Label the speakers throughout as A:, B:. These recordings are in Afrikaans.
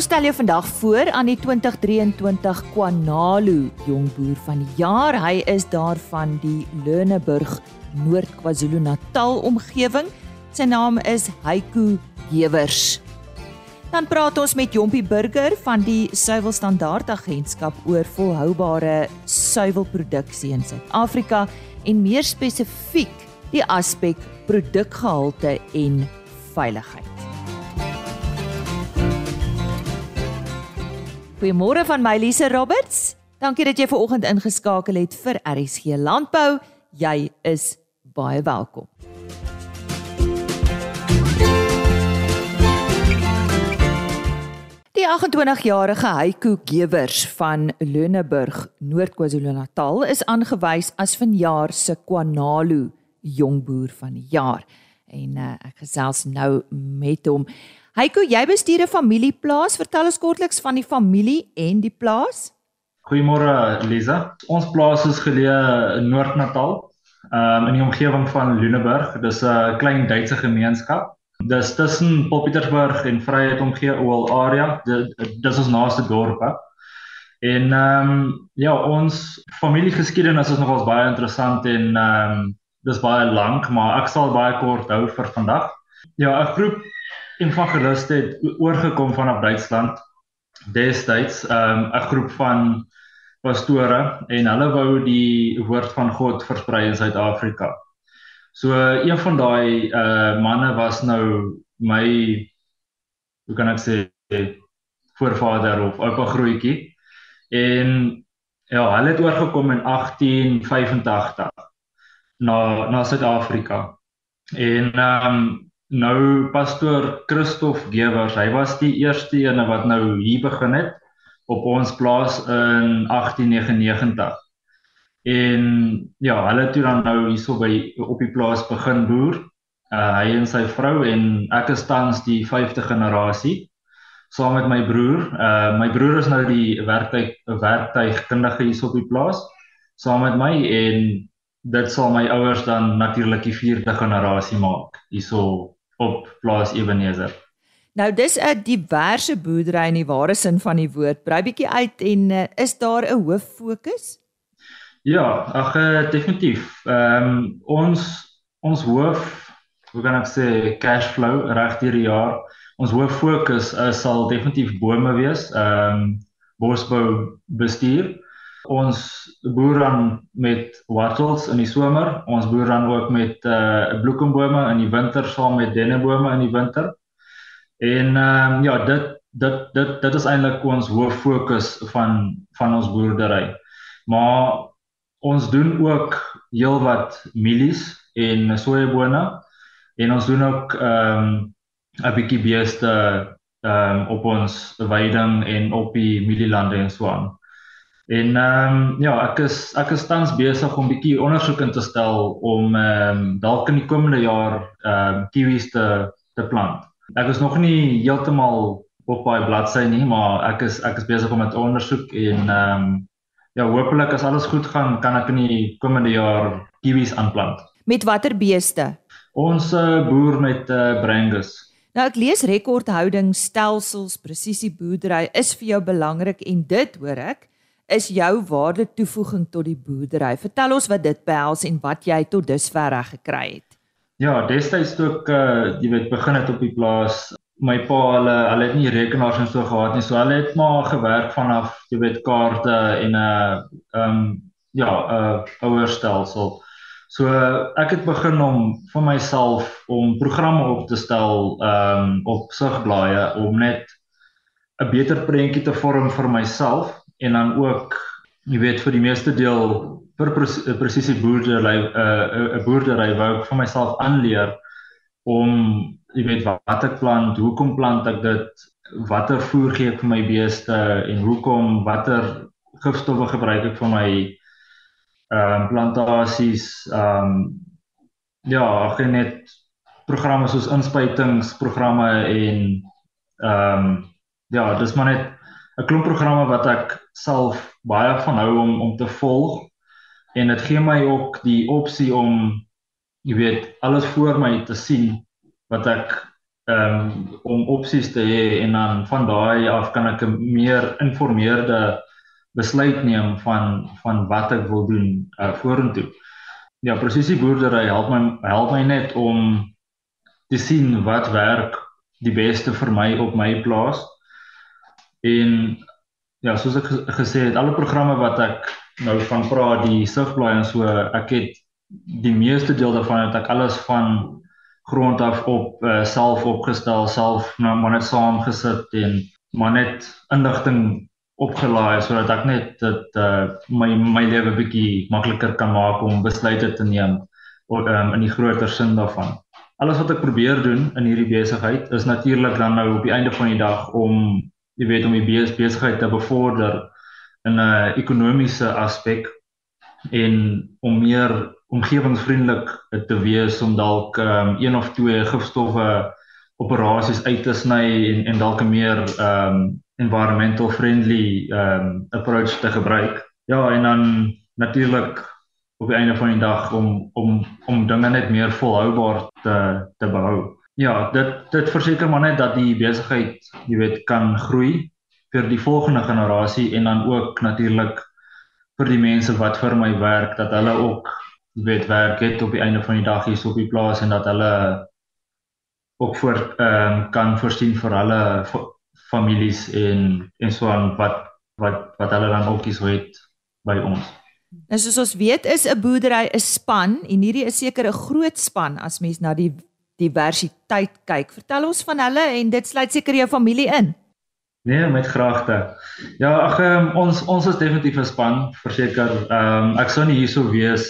A: Ons stel jou vandag voor aan die 2023 Kwanalu Jongboer van die jaar. Hy is daar van die Lerneburg Noord KwaZulu-Natal omgewing. Sy naam is Haiku Gewers. Dan praat ons met Jompie Burger van die Suiwel Standaard Agentskap oor volhoubare suiwelproduksie in Suid-Afrika en meer spesifiek die aspek produkgehalte en veiligheid. Goeiemôre van my Lise Roberts. Dankie dat jy ver oggend ingeskakel het vir RSG Landbou. Jy is baie welkom. Die 28-jarige Haiku Gewers van Löneburg, Noord-KwaZulu-Natal, is aangewys as vanjaar se Kwanalu Jongboer van die jaar. En uh, ek gesels nou met hom. Heiko, jy bestuur 'n familieplaas. Vertel ons kortliks van die familie en die plaas.
B: Goeiemôre Lisa. Ons plaas is geleë in Noord-Natal, um, in die omgewing van Lüneburg. Dis 'n klein Duitse gemeenskap. Dis tussen Popietersburg en Vryheid omgewing area. Dis ons naaste dorp. En ehm um, ja, ons familiegeskiedenis is nogals baie interessant en ehm um, dis baie lank, maar ek sal baie kort hou vir vandag. Ja, 'n groep evangeliste het oorgekom vanaf Duitsland destyds um, 'n um, groep van pastore en hulle wou die woord van God versprei in Suid-Afrika. So een van daai uh manne was nou my hoe kan ek sê voorvader of oupa grootjie en ja, hulle het oorgekom in 1885 na na Suid-Afrika. En ehm um, nou pastoor Christof Gewers, hy was die eerste een wat nou hier begin het op ons plaas in 1899. En ja, hulle het dan nou hierso by op die plaas begin boer. Uh, hy en sy vrou en ek is tans die 5de generasie saam met my broer. Uh my broer is nou die werktuig werktuigkundige hier op die plaas saam met my en dit sal my ouers dan natuurlik die 4de generasie maak hierso op plaas Ebenezer.
A: Nou dis 'n diverse boerdery in die ware sin van die woord. Brei bietjie uit en uh, is daar 'n hoof fokus?
B: Ja, ag uh, definitief. Ehm um, ons ons hoof, hoe kan ek sê, cash flow reg deur die jaar. Ons hoof fokus uh, sal definitief bome wees. Ehm um, bosbou bestuur. Ons boer dan met wattles in die somer. Ons boer dan ook met uh bloekombome in die winter saam met dennebome in die winter. En ehm um, ja, dit dit dit dit is eintlik ons hoof fokus van van ons boerdery. Maar ons doen ook heelwat mielies en sojabone en ons doen ook ehm um, 'n bietjie beeste ehm um, op ons weiding en op die mielielande en so aan. En ehm um, ja, ek is ek is tans besig om 'n bietjie ondersoek in te stel om ehm um, dalk in die komende jaar ehm um, kiwis te te plant. Ek is nog nie heeltemal op baie bladsy nie, maar ek is ek is besig om dit ondersoek en ehm um, ja, hopelik as alles goed gaan, kan ek in die komende jaar kiwis aanplant.
A: Met watter beeste?
B: Ons uh, boer met uh, Brangus.
A: Nou ek lees rekordhouding stelsels, presisie boerdery is vir jou belangrik en dit hoor ek is jou waarde toevoeging tot die boerdery? Vertel ons wat dit behels en wat jy tot dusver reg gekry het.
B: Ja, destyds toe ek uh, jy weet begin het op die plaas, my pa hulle hulle het nie rekenaars en so gehad nie, so hulle het maar gewerk vanaf jy weet kaarte en 'n uh, ehm um, ja, 'n uh, ouer stelsel. So ek het begin om vir myself om programme op te stel ehm um, op sigblaaie om net 'n beter prentjie te vorm vir myself en dan ook jy weet vir die meeste deel vir eh, presisie boerdery 'n uh, 'n boerdery wou ek vir myself aanleer om jy weet wat ek plant, hoekom plant ek dit, watter voer gee ek vir my beeste en hoekom watter gifstowwe gebruik ek vir my ehm um, plantasies ehm um, ja, ek het net programme soos inspuitingsprogramme en ehm um, ja, dis maar net 'n klomp programme wat ek self baie van hou om om te volg en dit gee my ook die opsie om jy weet alles voor my te sien wat ek ehm um, om opsies te hê en dan van daai af kan ek 'n meer informeerde besluit neem van van wat ek wil doen uh, vorentoe. Ja, presisie boerdery help my help my net om te sien wat werk die beste vir my op my plaas. En ja, soos ek gesê het, alle programme wat ek nou van praat, die sigblaai en so, ek het die meeste deel daarvan het ek alles van grond af op uh, self opgestel, self nou maar net saamgesit en maar net inligting opgelaai sodat ek net dit uh, my my lewe bietjie makliker kan maak om besluite te neem of um, in die groter sin daarvan. Alles wat ek probeer doen in hierdie besigheid is natuurlik dan nou op die einde van die dag om jy weet om die besigheid te bevorder in 'n ekonomiese aspek en om meer omgewingsvriendelik te wees om dalk um, een of twee gifstowwe operasies uit te sny en en dalk 'n meer um environmental friendly um approach te gebruik. Ja, en dan natuurlik op die einde van die dag om om om dinge net meer volhoubaar te te behou. Ja, dit dit verseker maar net dat die besigheid, jy weet, kan groei vir die volgende generasie en dan ook natuurlik vir die mense wat vir my werk dat hulle ook jy weet werk het op die einde van die dag hier op die plaas en dat hulle ook voor ehm um, kan voorsien vir hulle families en en so aan wat wat wat hulle dan ook hierso het by ons.
A: En soos ons weet is 'n boerdery 'n span en hierdie is seker 'n groot span as mens na die diversiteit kyk. Vertel ons van hulle en dit sluit seker jou familie in.
B: Nee, met graagte. Ja, ag um, ons ons is definitief 'n span, verseker. Ehm um, ek sou nie hierso wees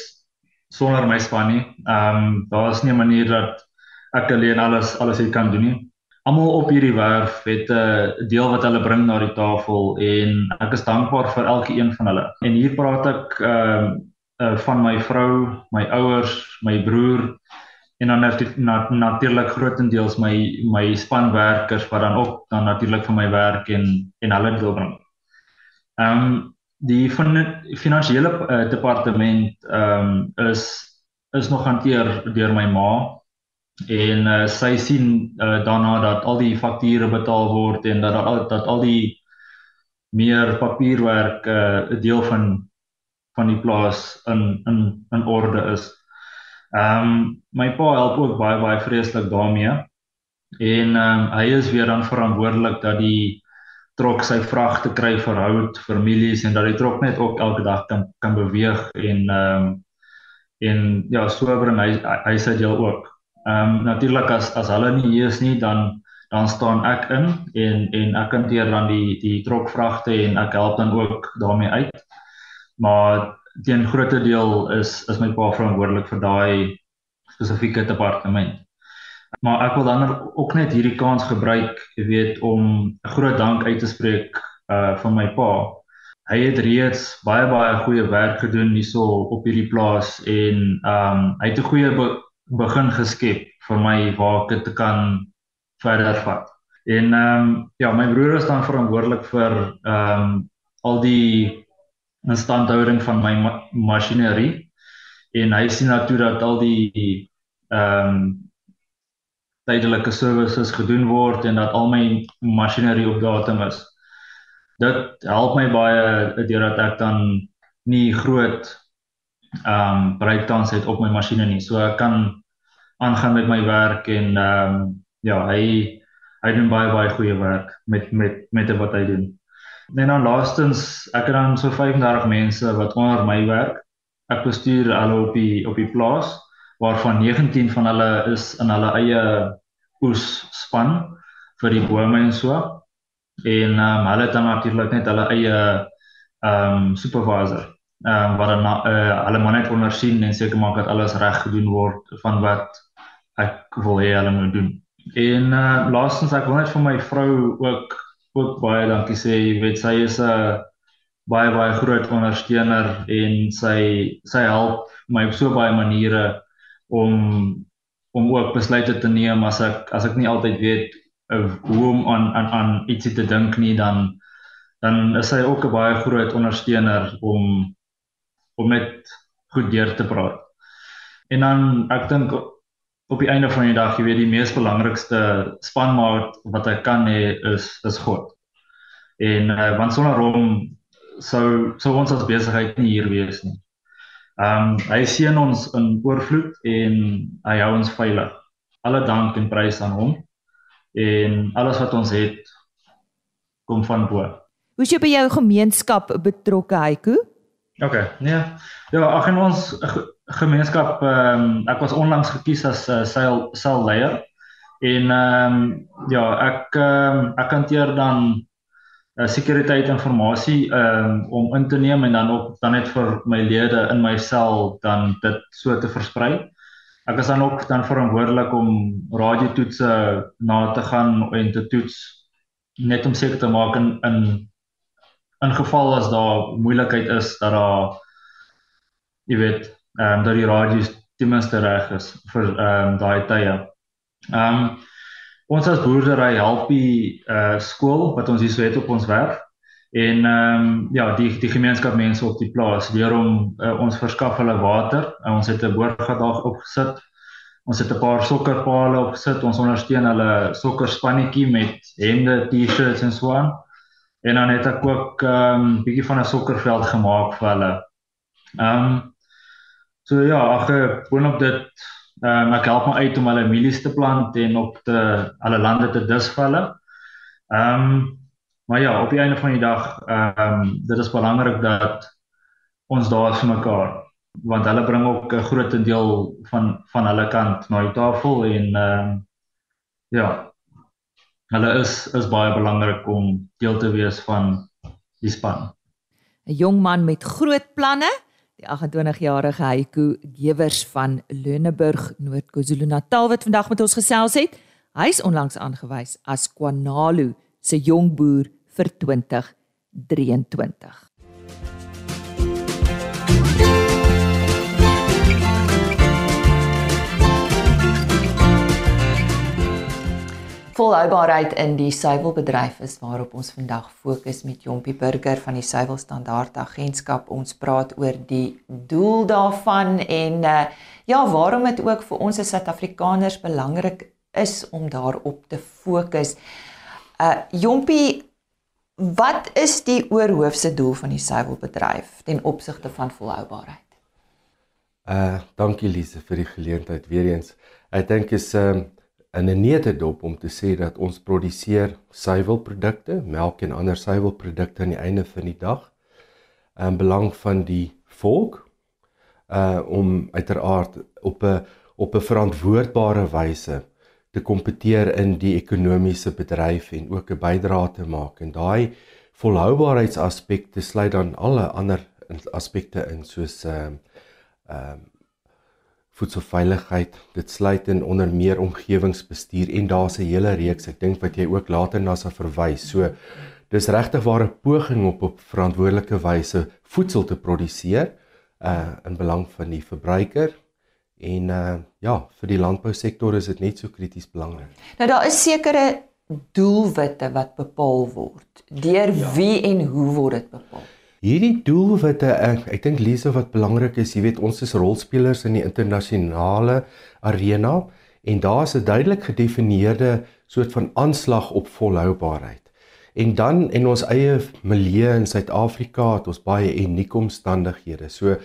B: sonder my span nie. Ehm um, daar is nie 'n manier dat ek alleen alles alles hier kan doen nie almal op hierdie werf het 'n uh, deel wat hulle bring na die tafel en ek is dankbaar vir elke een van hulle. En hier praat ek ehm uh, uh, van my vrou, my ouers, my broer en dan natuurlik na, natuurlik grootendeels my my spanwerkers wat dan ook dan natuurlik vir my werk en en hulle deel bring. Ehm um, die van finansiële uh, departement ehm um, is is nog hanteer deur my ma en uh, sy sien uh, daarna dat al die fakture betaal word en dat dat, dat al die meer papierwerk 'n uh, deel van van die plaas in in in orde is. Ehm um, my pa help ook baie baie vreeslik daarmee. En ehm um, hy is weer dan verantwoordelik dat die trok sy vrag te kry vir hout, families en dat die trok net ook elke dag kan kan beweeg en ehm um, en ja, so bring hy hy sy deel ook. Ehm um, natuurlik as as hulle nie hier is nie dan dan staan ek in en en ek hanteer dan die die trokvragte en ek help dan ook daarmee uit. Maar teen grootte deel is is my pa verantwoordelik vir daai spesifieke departement. Maar ek wil dan ook net hierdie kans gebruik, jy weet, om 'n groot dank uit te spreek uh van my pa. Hy het reeds baie baie goeie werk gedoen hierso op hierdie plaas en ehm um, hy het 'n goeie begin geskep vir my waar ek dit kan verder vat. En ehm um, ja, my broer is dan verantwoordelik vir ehm um, al die instandhouding van my ma masjinerie en hy sien dat toe dat al die ehm um, tydelike services gedoen word en dat al my masjinerie op datum is. Dit help my baie deurdat ek dan nie groot ehm um, breakdowns het op my masjiene nie. So ek kan aangaan met my werk en ehm um, ja, hy hy doen baie baie goeie werk met met met wat hy doen. En dan laastens, ek het dan so 35 mense wat onder my werk. Ek bestuur hulle op die op die plaas waarvan 19 van hulle is in hulle eie oes span vir die bome en so. En um, hulle het dan natuurlik net hulle eie ehm um, supervisor ehm um, wat dan uh, hulle maar net ondersien en seker maak dat alles reg gedoen word van wat ek wil hê hulle moet doen. En uh laastens ek wil net vir my vrou ook ook baie dankie sê. Jy weet sy is 'n baie baie groot ondersteuner en sy sy help my op so baie maniere om om ook besluite te neem as ek as ek nie altyd weet hoe om aan aan aan ietsie te dink nie dan dan is sy ook 'n baie groot ondersteuner om om met goed deur te praat. En dan ek dink op die einde van die dag, jy weet die mees belangrikste spanmaat wat hy kan hê is is God. En uh, want sonder hom sou sou ons as besigheid nie hier wees nie. Ehm um, hy seën ons in oorvloed en hy hou ons veilig. Alle dank en prys aan hom. En alles wat ons het kom van bo.
A: Hoe is jy by jou gemeenskap betrokke, Haiku?
B: OK. Nee. Ja, ag en ons gemeenskap ehm um, ek was onlangs gekies as uh, sel sel leier en ehm um, ja, ek ehm um, ek hanteer dan uh, sekuriteit informasie ehm um, om in te neem en dan ook dan net vir my lede in my sel dan dit so te versprei. Ek is dan ook dan verantwoordelik om radiotoetse na te gaan en te toets net om seker te maak in in in geval as daar moeilikheid is dat daar jy weet ehm um, dat die radio ten minste reg is vir ehm um, daai tye. Ehm um, ons as boerdery help die uh skool wat ons hier so het op ons werf en ehm um, ja die die gemeenskap mense op die plaas leer om uh, ons verskaf hulle water. Uh, ons het 'n boorgat daar opgesit. Ons het 'n paar sokkerpale opgesit. Ons ondersteun hulle sokkerspannetjie met hemde, T-shirts en so aan. En dan het ek ook ehm um, bietjie van 'n sokkerveld gemaak vir hulle. Ehm um, So ja, ag boonop dit ehm um, ek help my uit om hulle mielies te plant en op te alle lande te dis vir hulle. Ehm um, maar ja, op die einde van die dag ehm um, dit is belangrik dat ons daar is vir mekaar want hulle bring ook 'n groot deel van van hulle kant na die tafel en ehm um, ja. Hulle is is baie belangrik om deel te wees van die span.
A: 'n Jong man met groot planne die 28-jarige Haiku Gewers van Löneburg, Noord-KwaZulu-Natal wat vandag met ons gesels het. Hy is onlangs aangewys as Kwanalu se jong boer vir 2023. Volhoubaarheid in die suiwelbedryf is waarop ons vandag fokus met Jompie Burger van die Suiwelstandaard Agentskap. Ons praat oor die doel daarvan en uh, ja, waarom dit ook vir ons as Suid-Afrikaners belangrik is om daarop te fokus. Uh Jompie, wat is die oorhoofse doel van die suiwelbedryf ten opsigte van volhoubaarheid?
C: Uh dankie Lise vir die geleentheid weer eens. Ek dink is um, in 'n netedop om te sê dat ons produseer suiwelprodukte, melk en ander suiwelprodukte aan die einde van die dag in belang van die volk uh om uiteraard op 'n op 'n verantwoordbare wyse te kompeteer in die ekonomiese bedryf en ook 'n bydrae te maak. En daai volhoubaarheidsaspekte sluit dan alle ander aspekte in soos ehm uh, ehm uh, voedselveiligheid dit sluit in onder meer omgewingsbestuur en daar's 'n hele reeks ek dink wat jy ook later na sal verwys. So dis regtig ware poging op op verantwoordelike wyse voedsel te produseer uh in belang van die verbruiker en uh ja vir die landbousektor is dit net so krities belangrik
A: nou daar is sekere doelwitte wat bepaal word. Deur ja. wie en hoe word dit bepaal
C: Hierdie doelwitte ek ek dink Lise wat belangrik is, jy weet ons is rolspelers in die internasionale arena en daar's 'n duidelik gedefinieerde soort van aanslag op volhoubaarheid. En dan in ons eie milieu in Suid-Afrika het ons baie unieke omstandighede. So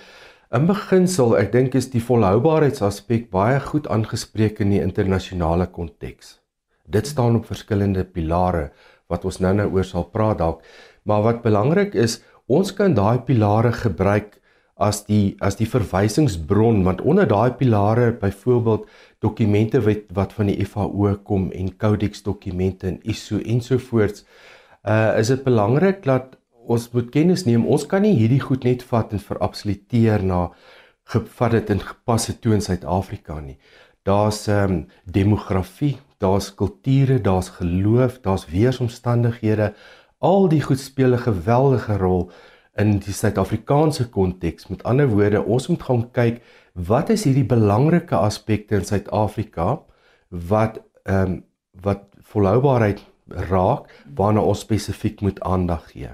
C: in beginsel, ek dink is die volhoubaarheidsaspek baie goed aangespreek in die internasionale konteks. Dit staan op verskillende pilare wat ons nou-nou oor sal praat dalk, maar wat belangrik is ons kan daai pilare gebruik as die as die verwysingsbron want onder daai pilare byvoorbeeld dokumente wat wat van die FAO kom en Codex dokumente en ISO ensovoorts uh is dit belangrik dat ons moet kennis neem. Ons kan nie hierdie goed net vat en verabsoluteer na gevat dit in gepasse toe in Suid-Afrika nie. Daar's ehm um, demografie daar's kulture daar's geloof daar's weeromstandighede al die goed speel 'n geweldige rol in die Suid-Afrikaanse konteks. Met ander woorde, ons moet gaan kyk wat is hierdie belangrike aspekte in Suid-Afrika wat ehm um, wat volhoubaarheid raak waarna ons spesifiek moet aandag gee.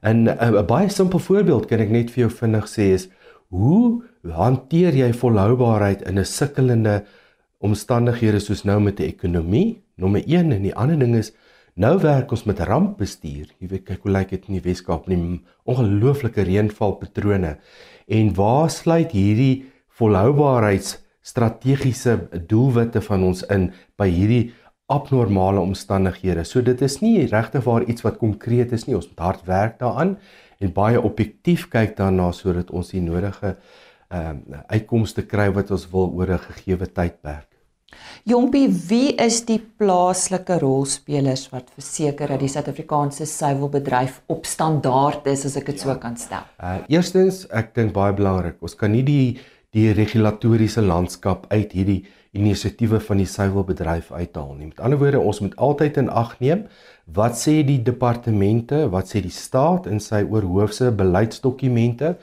C: En eh, 'n baie simpel voorbeeld kan ek net vir jou vinnig sê is hoe hanteer jy volhoubaarheid in 'n sukkelende omstandighede soos nou met die ekonomie, nommer 1 en die ander ding is nou werk ons met rampbestuur. Jy weet kyk hoe lyk dit in die Weskaap met die ongelooflike reënvalpatrone. En waar sluit hierdie volhoubaarheids strategiese doelwitte van ons in by hierdie abnormale omstandighede. So dit is nie regtig waar iets wat konkreet is nie. Ons moet hard werk daaraan en baie objektief kyk daarna sodat ons die nodige ehm um, uitkomste kry wat ons wil oor 'n gegeewe tydperk.
A: Jompie, wie is die plaaslike rolspelers wat verseker dat die Suid-Afrikaanse suiwelbedryf op standaard is as ek dit so kan stel?
C: Uh eerstens, ek dink baie belangrik, ons kan nie die die regulatoriese landskap uit hierdie inisiatiewe van die suiwelbedryf uithaal nie. Met ander woorde, ons moet altyd in ag neem wat sê die departemente, wat sê die staat in sy oorhoofse beleidsdokumente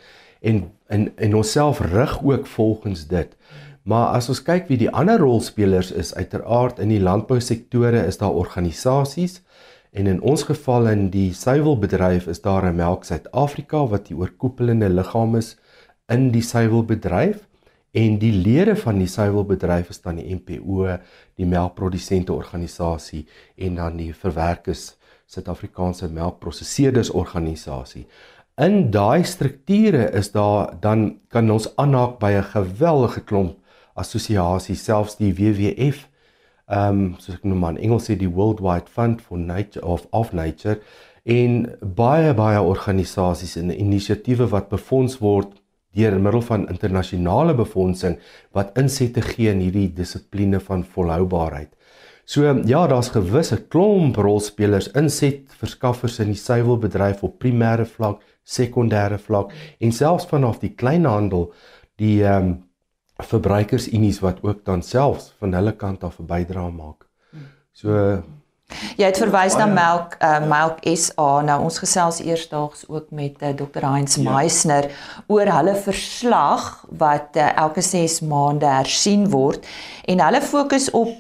C: en en en onsself rig ook volgens dit. Maar as ons kyk wie die ander rolspelers is, uiteraard in die landbousektore is daar organisasies en in ons geval in die suiwelbedryf is daar 'n Melk Suid-Afrika wat die oorkoepelende liggaam is in die suiwelbedryf en die lede van die suiwelbedryf is dan die MPO, die melkprodusente organisasie en dan die verwerkers Suid-Afrikaanse melkprosesseerders organisasie. In daai strukture is daar dan kan ons aanhaak by 'n geweldige klomp assosiasies, selfs die WWF, ehm um, soos ek noem maar in Engels sê die Worldwide Fund for Nature of of Nature en baie baie organisasies en inisiatiewe wat befonds word deur middel van internasionale befondsing wat insette gee in hierdie dissipline van volhoubaarheid. So ja, daar's gewisse klomp rolspelers, inset verskaffers in die suiwelbedryf op primêre vlak, sekondêre vlak en selfs vanaf die kleinhandel, die ehm um, verbruikersunies wat ook dan selfs van hulle kant af 'n bydrae maak. So
A: Jy het verwys na Melk uh, Melk SA. Nou ons gesels eersdaags ook met uh, Dr. Heinz ja. Meisner oor hulle verslag wat uh, elke 6 maande hersien word en hulle fokus op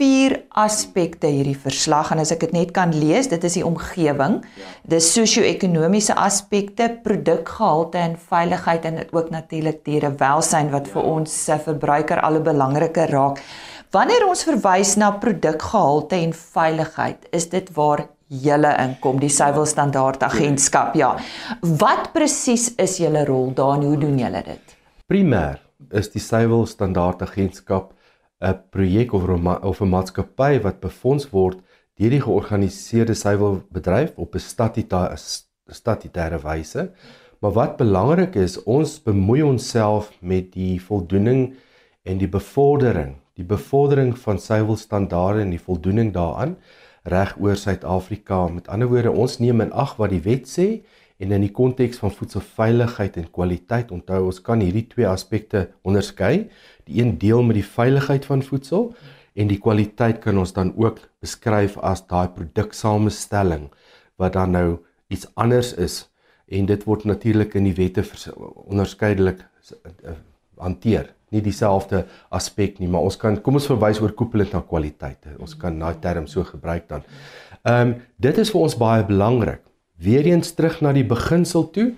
A: vier aspekte hierdie verslag en as ek dit net kan lees, dit is die omgewing, dis sosio-ekonomiese aspekte, produkgehalte en veiligheid en ook natuurlik dierewelsyn wat vir ons se verbruiker al 'n belangrike raak. Wanneer ons verwys na produkgehalte en veiligheid, is dit waar julle inkom, die Suiwel Standaard Agentskap. Ja. Wat presies is julle rol daar en hoe doen julle dit?
C: Primêr is die Suiwel Standaard Agentskap 'n projek of of 'n maatskappy wat befonds word deur die georganiseerde suiwelbedryf op 'n statutêre statutêre wyse. Maar wat belangrik is, ons bemoei onsself met die voldoening en die bevordering die bevordering van suiwelstandaarde en die voldoening daaraan reg oor Suid-Afrika. Met ander woorde, ons neem in ag wat die wet sê en in die konteks van voedselveiligheid en kwaliteit onthou ons kan hierdie twee aspekte onderskei. Die een deel met die veiligheid van voedsel en die kwaliteit kan ons dan ook beskryf as daai produksamestelling wat dan nou iets anders is en dit word natuurlik in die wette onderskeidelik eh, hanteer nie dieselfde aspek nie, maar ons kan kom ons verwys oor koepelend na kwaliteit. Ons kan daai term so gebruik dan. Ehm um, dit is vir ons baie belangrik. Weereens terug na die beginsel toe.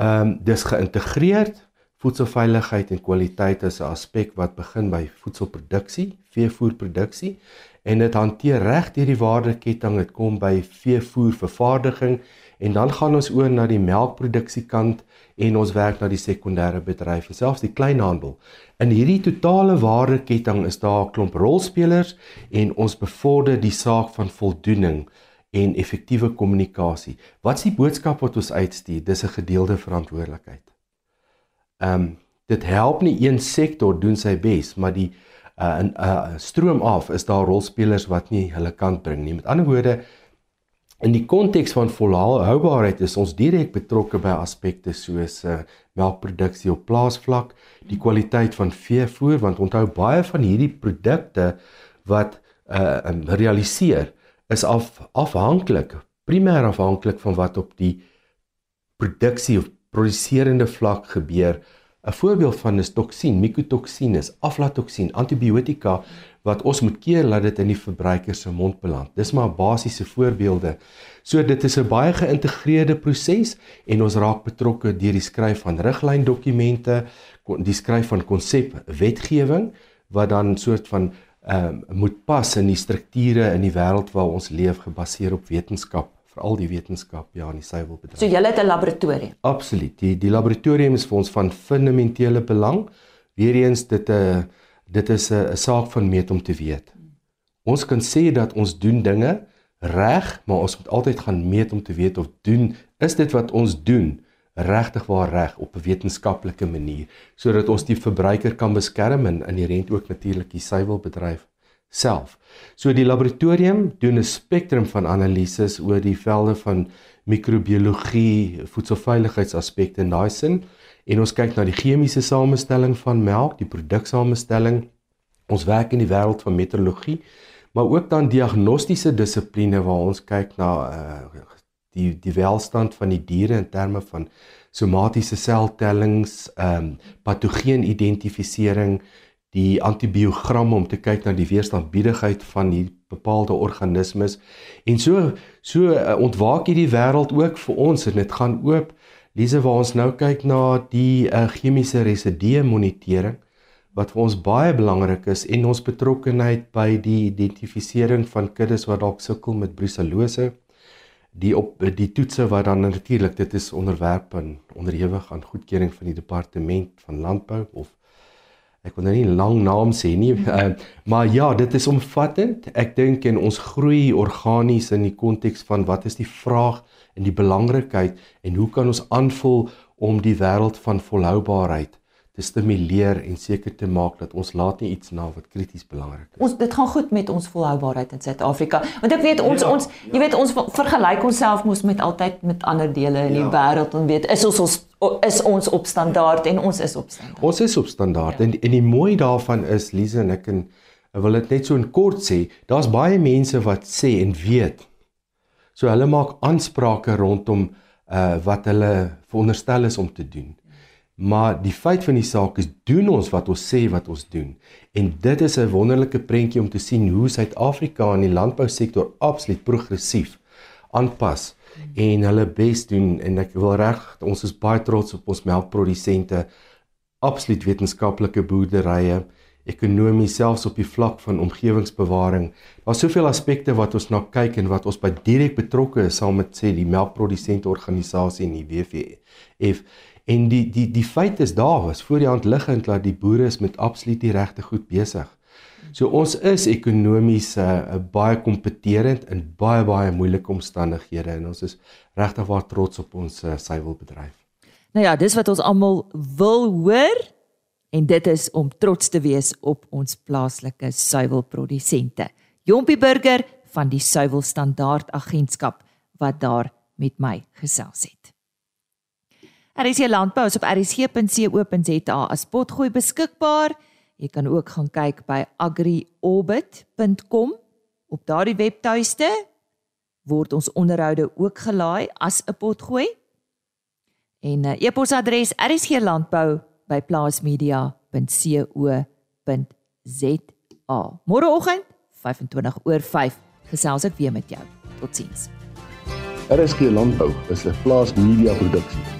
C: Ehm um, dis geïntegreerd voedselveiligheid en kwaliteit is 'n aspek wat begin by voedselproduksie, veevoerproduksie en dit hanteer reg deur die waardeketting. Dit kom by veevoervervaardiging en dan gaan ons oor na die melkproduksie kant en ons werk na die sekondêre bedryf, selfs die kleinhandel. In hierdie totale waardeketting is daar 'n klomp rolspelers en ons bevorder die saak van voldoening en effektiewe kommunikasie. Wat is die boodskap wat ons uitstuur? Dis 'n gedeelde verantwoordelikheid. Ehm um, dit help nie een sektor doen sy bes, maar die uh in uh stroom af is daar rolspelers wat nie hulle kant bring nie. Met ander woorde, In die konteks van volhoubaarheid is ons direk betrokke by aspekte soos uh, melkproduksie op plaasvlak, die kwaliteit van veevoer want onthou baie van hierdie produkte wat uh realiseer is af afhanklik, primêr afhanklik van wat op die produksie of produserende vlak gebeur. 'n Voorbeeld van is toksien, mikotoksien is aflatoksien, antibiotika wat ons moet keer laat dit in die verbruiker se mond beland. Dis maar basiese voorbeelde. So dit is 'n baie geïntegreerde proses en ons raak betrokke deur die skryf van riglyndokumente, die skryf van konsep wetgewing wat dan soort van ehm um, moet pas in die strukture in die wêreld waar ons leef gebaseer op wetenskap veral die wetenskap ja in die suiwelbedryf.
A: So jy het 'n laboratorium.
C: Absoluut. Die die laboratorium is vir ons van fundamentele belang. Weereens dit 'n uh, dit is 'n saak van meet om te weet. Ons kan sê dat ons doen dinge reg, maar ons moet altyd gaan meet om te weet of doen is dit wat ons doen regtig waar reg op 'n wetenskaplike manier sodat ons die verbruiker kan beskerm en inherënt ook natuurlik die suiwelbedryf self. So die laboratorium doen 'n spektrum van analises oor die velde van microbiologie, voedselveiligheidsaspekte in daai sin en ons kyk na die chemiese samestelling van melk, die produksamestelling. Ons werk in die wêreld van meteorologie, maar ook dan diagnostiese dissipline waar ons kyk na uh, die die welstand van die diere in terme van somatiese seltellings, ehm um, patogeen identifisering, die antibiogram om te kyk na die weerstandbiedigheid van die bepaalde organismes. En so so uh, ontwaak hierdie wêreld ook vir ons en dit gaan oop. Lise waar ons nou kyk na die uh, chemiese residue monitering wat vir ons baie belangrik is en ons betrokkeheid by die identifisering van kuddes wat dalk sukkel met brucellose die op die toetse wat dan natuurlik dit is onderwerp en onderhewig aan goedkeuring van die departement van landbou of ek wil nou nie lang naam sê nie uh, maar ja dit is omvattend. Ek dink en ons groei organies in die konteks van wat is die vraag en die belangrikheid en hoe kan ons aanvul om die wêreld van volhoubaarheid te stimuleer en seker te maak dat ons laat nie iets na wat krities belangrik is.
A: Ons dit gaan goed met ons volhoubaarheid in Suid-Afrika. Want ek weet ons ja, ons ja. jy weet ons vergelyk onsself mos met altyd met ander dele in ja. die wêreld en weet is ons ons is ons op standaard en ons is op standaard.
C: Ons is op standaard ja. en en die mooi daarvan is Lize en ek en ek wil dit net so in kort sê, daar's baie mense wat sê en weet. So hulle maak aansprake rondom uh wat hulle veronderstel is om te doen. Maar die feit van die saak is doen ons wat ons sê wat ons doen. En dit is 'n wonderlike prentjie om te sien hoe Suid-Afrika in die landbousektor absoluut progressief aanpas en hulle bes doen. En ek wil reg ons is baie trots op ons melkprodusente absoluut wetenskaplike boerderye ekonomie selfs op die vlak van omgewingsbewaring. Daar's soveel aspekte wat ons na kyk en wat ons by direk betrokke is saam met sê die melkprodusente organisasie en die WWF En die die die feit is daar was voor die hand liggend dat die boere is met absoluut die regte goed besig. So ons is ekonomies uh, baie kompeterend in baie baie moeilike omstandighede en ons is regtig waar trots op ons uh, suiwelbedryf.
A: Nou ja, dis wat ons almal wil hoor en dit is om trots te wees op ons plaaslike suiwelprodusente. Jompie Burger van die Suiwel Standaard Agentskap wat daar met my gesels het. RC Landbou is op rsg.co.za as potgooi beskikbaar. Jy kan ook gaan kyk by agriorbit.com. Op daardie webtuiste word ons onderhoude ook gelaai as 'n potgooi. En uh, e-posadres rsglandbou@plaasmedia.co.za. Môreoggend 25 oor 5 gesels ek weer met jou. Totsiens.
D: RSG Landbou is 'n plaasmedia produksie